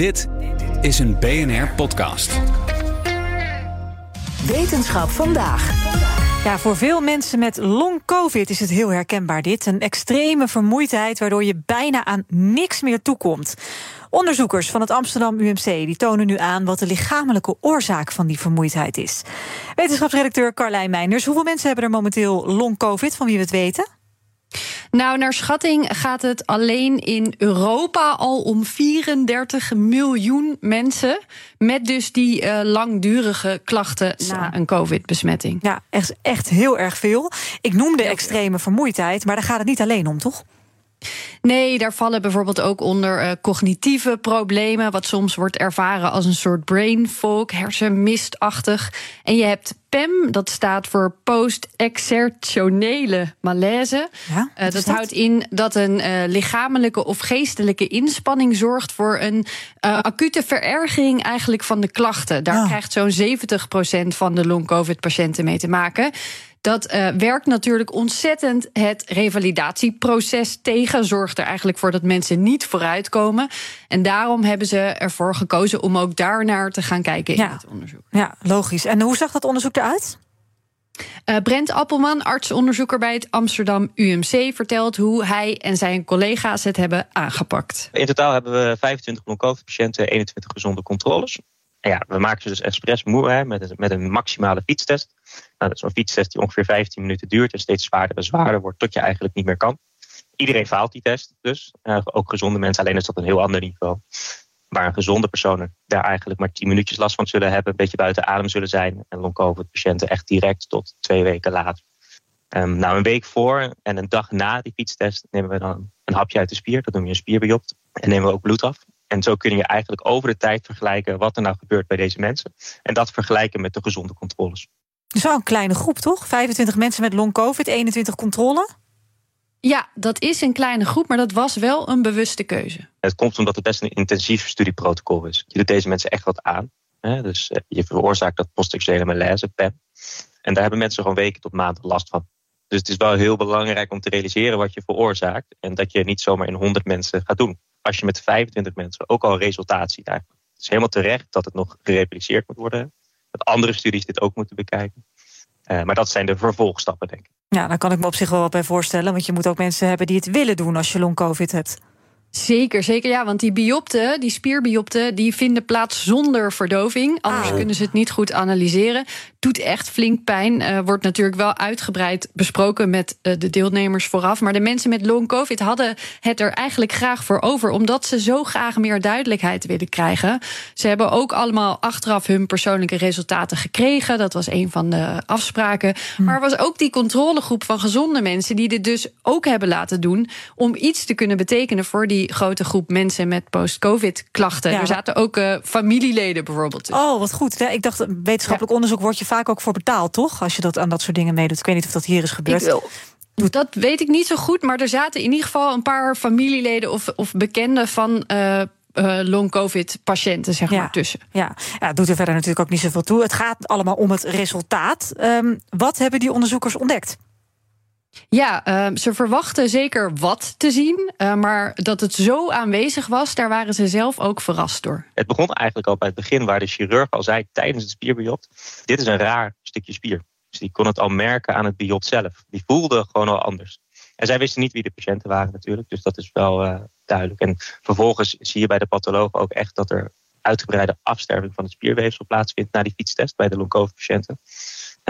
Dit is een BNR-podcast. Wetenschap vandaag. Ja, voor veel mensen met long-covid is het heel herkenbaar dit. Een extreme vermoeidheid waardoor je bijna aan niks meer toekomt. Onderzoekers van het Amsterdam UMC die tonen nu aan wat de lichamelijke oorzaak van die vermoeidheid is. Wetenschapsredacteur Carlijn Meinders, hoeveel mensen hebben er momenteel long-covid, van wie we het weten? Nou, naar schatting gaat het alleen in Europa al om 34 miljoen mensen. Met dus die uh, langdurige klachten na een COVID-besmetting. Ja, echt, echt heel erg veel. Ik noemde extreme vermoeidheid, maar daar gaat het niet alleen om, toch? Nee, daar vallen bijvoorbeeld ook onder uh, cognitieve problemen, wat soms wordt ervaren als een soort brain fog, hersenmistachtig. En je hebt PEM, dat staat voor post-exertionele malaise. Ja, uh, dat, houdt in dat een uh, lichamelijke of geestelijke inspanning zorgt voor een acute verergering eigenlijk van de klachten. Daar krijgt zo'n 70% van de long-covid-patiënten mee te maken. Dat uh, werkt natuurlijk ontzettend het revalidatieproces tegen. Zorgt er eigenlijk voor dat mensen niet vooruitkomen. En daarom hebben ze ervoor gekozen om ook daarnaar te gaan kijken in het onderzoek. Ja, logisch. En hoe zag dat onderzoek eruit? Uh, Brent Appelman, artsonderzoeker bij het Amsterdam UMC, vertelt hoe hij en zijn collega's het hebben aangepakt. In totaal hebben we 25 long-covid-patiënten, 21 gezonde controles. Ja, we maken ze dus expres moe hè, met, een, met een maximale fietstest. Nou, dat is een fietstest die ongeveer 15 minuten duurt en steeds zwaarder en zwaarder wordt tot je eigenlijk niet meer kan. Iedereen faalt die test dus. Uh, ook gezonde mensen, alleen is dat een heel ander niveau. Waar een gezonde personen daar eigenlijk maar 10 minuutjes last van zullen hebben, een beetje buiten adem zullen zijn. En long-covid-patiënten echt direct tot twee weken later. Um, nou, een week voor en een dag na die fietstest nemen we dan een hapje uit de spier. Dat noem je een spierbiopt. En nemen we ook bloed af. En zo kun je eigenlijk over de tijd vergelijken wat er nou gebeurt bij deze mensen. En dat vergelijken met de gezonde controles. is wel een kleine groep, toch? 25 mensen met long-covid, 21 controle? Ja, dat is een kleine groep, maar dat was wel een bewuste keuze. Het komt omdat het best een intensief studieprotocol is. Je doet deze mensen echt wat aan. Hè? Dus eh, je veroorzaakt dat postexuele malaise, PEM. En daar hebben mensen gewoon weken tot maanden last van. Dus het is wel heel belangrijk om te realiseren wat je veroorzaakt. En dat je niet zomaar in 100 mensen gaat doen als je met 25 mensen ook al resultaat ziet eigenlijk. Het is helemaal terecht dat het nog gerepliceerd moet worden. Dat andere studies dit ook moeten bekijken. Uh, maar dat zijn de vervolgstappen, denk ik. Ja, daar kan ik me op zich wel wat bij voorstellen. Want je moet ook mensen hebben die het willen doen als je long-covid hebt. Zeker, zeker ja. Want die biopten, die spierbiopten, die vinden plaats zonder verdoving. Anders ah. kunnen ze het niet goed analyseren. Doet echt flink pijn. Uh, wordt natuurlijk wel uitgebreid besproken met uh, de deelnemers vooraf. Maar de mensen met long COVID hadden het er eigenlijk graag voor over. Omdat ze zo graag meer duidelijkheid willen krijgen. Ze hebben ook allemaal achteraf hun persoonlijke resultaten gekregen. Dat was een van de afspraken. Hm. Maar er was ook die controlegroep van gezonde mensen die dit dus ook hebben laten doen. Om iets te kunnen betekenen voor die grote groep mensen met post-COVID-klachten. Er zaten ook uh, familieleden bijvoorbeeld. Tussen. Oh, wat goed. Ik dacht, wetenschappelijk onderzoek word je vaak ook voor betaald, toch? Als je dat aan dat soort dingen meedoet. Ik weet niet of dat hier is gebeurd. Ik Dat weet ik niet zo goed, maar er zaten in ieder geval een paar familieleden of, of bekenden van. Uh, uh, long-covid-patiënten, zeg maar, tussen. Ja. ja, het doet er verder natuurlijk ook niet zoveel toe. Het gaat allemaal om het resultaat. Um, wat hebben die onderzoekers ontdekt? Ja, uh, ze verwachten zeker wat te zien. Uh, maar dat het zo aanwezig was, daar waren ze zelf ook verrast door. Het begon eigenlijk al bij het begin, waar de chirurg al zei tijdens het spierbiopt: Dit is een raar stukje spier. Dus die kon het al merken aan het biopt zelf. Die voelde gewoon al anders. En zij wisten niet wie de patiënten waren, natuurlijk. Dus dat is wel uh, duidelijk. En vervolgens zie je bij de patholoog ook echt dat er uitgebreide afsterving van het spierweefsel plaatsvindt na die fietstest bij de long-covid-patiënten.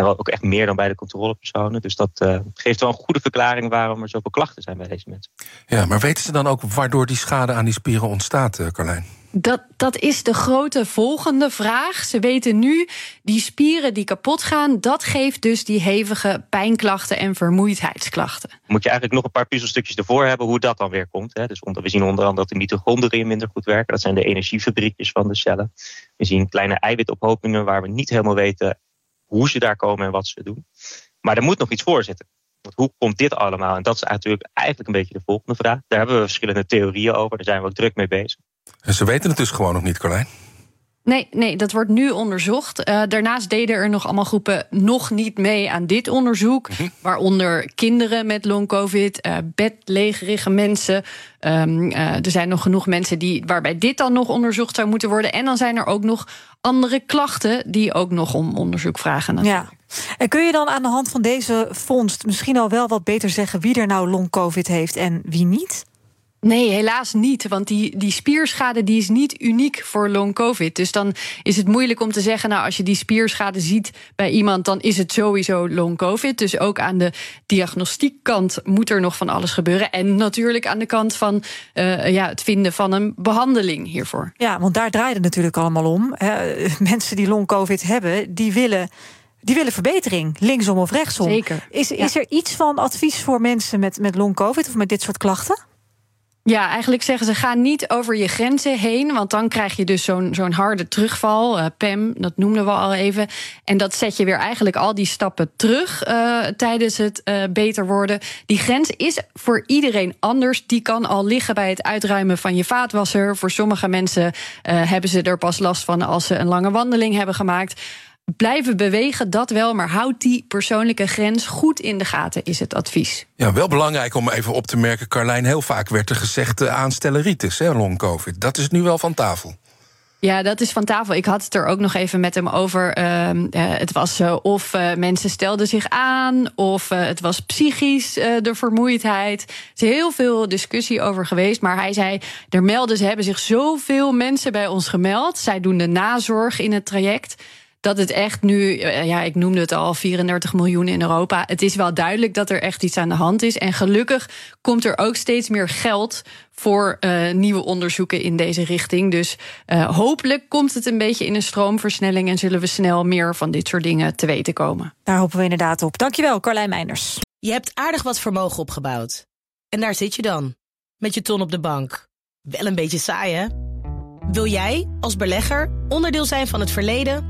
En wel ook echt meer dan bij de controlepersonen. Dus dat uh, geeft wel een goede verklaring waarom er zoveel klachten zijn bij deze mensen. Ja, maar weten ze dan ook waardoor die schade aan die spieren ontstaat, uh, Carlijn? Dat, dat is de grote volgende vraag. Ze weten nu, die spieren die kapot gaan, dat geeft dus die hevige pijnklachten en vermoeidheidsklachten. Moet je eigenlijk nog een paar puzzelstukjes ervoor hebben hoe dat dan weer komt. Hè? Dus we zien onder andere dat de mitochondriën minder goed werken. Dat zijn de energiefabriekjes van de cellen. We zien kleine eiwitophopingen waar we niet helemaal weten hoe ze daar komen en wat ze doen. Maar er moet nog iets voor zitten. Want hoe komt dit allemaal? En dat is natuurlijk eigenlijk een beetje de volgende vraag. Daar hebben we verschillende theorieën over. Daar zijn we ook druk mee bezig. En ze weten het dus gewoon nog niet, Carlijn. Nee, nee, dat wordt nu onderzocht. Uh, daarnaast deden er nog allemaal groepen nog niet mee aan dit onderzoek. Mhm. Waaronder kinderen met long-covid, uh, bedlegerige mensen. Um, uh, er zijn nog genoeg mensen die, waarbij dit dan nog onderzocht zou moeten worden. En dan zijn er ook nog andere klachten die ook nog om onderzoek vragen. Natuurlijk. Ja. En kun je dan aan de hand van deze vondst misschien al wel wat beter zeggen wie er nou long-covid heeft en wie niet? Nee, helaas niet. Want die, die spierschade die is niet uniek voor long COVID. Dus dan is het moeilijk om te zeggen, nou, als je die spierschade ziet bij iemand, dan is het sowieso long COVID. Dus ook aan de diagnostiekkant moet er nog van alles gebeuren. En natuurlijk aan de kant van uh, ja, het vinden van een behandeling hiervoor. Ja, want daar draait het natuurlijk allemaal om. Mensen die long COVID hebben, die willen die willen verbetering, linksom of rechtsom. Zeker. Is, is er iets van advies voor mensen met, met long-covid of met dit soort klachten? Ja, eigenlijk zeggen ze: ga niet over je grenzen heen. Want dan krijg je dus zo'n zo'n harde terugval. Uh, PEM, dat noemden we al even. En dat zet je weer eigenlijk al die stappen terug uh, tijdens het uh, beter worden. Die grens is voor iedereen anders. Die kan al liggen bij het uitruimen van je vaatwasser. Voor sommige mensen hebben ze er pas last van als ze een lange wandeling hebben gemaakt blijven bewegen, dat wel. Maar houd die persoonlijke grens goed in de gaten, is het advies. Ja, wel belangrijk om even op te merken, Carlijn. Heel vaak werd er gezegd uh, aanstelleritis, hè, long covid. Dat is nu wel van tafel. Ja, dat is van tafel. Ik had het er ook nog even met hem over. Uh, het was uh, of mensen stelden zich aan, of het was psychisch de vermoeidheid. Er is heel veel discussie over geweest. Maar hij zei: er melden ze hebben zich zoveel mensen bij ons gemeld. Zij doen de nazorg in het traject dat het echt nu, eh, ja, ik noemde het al, 34 miljoen in Europa. Het is wel duidelijk dat er echt iets aan de hand is. En gelukkig komt er ook steeds meer geld voor uh, nieuwe onderzoeken in deze richting. Dus uh, hopelijk komt het een beetje in een stroomversnelling en zullen we snel meer van dit soort dingen te weten komen. Daar hopen we inderdaad op. Dankjewel, Carlijn Meinders. Je hebt aardig wat vermogen opgebouwd. En daar zit je dan, met je ton op de bank. Wel een beetje saai, hè? Wil jij, als belegger, onderdeel zijn van het verleden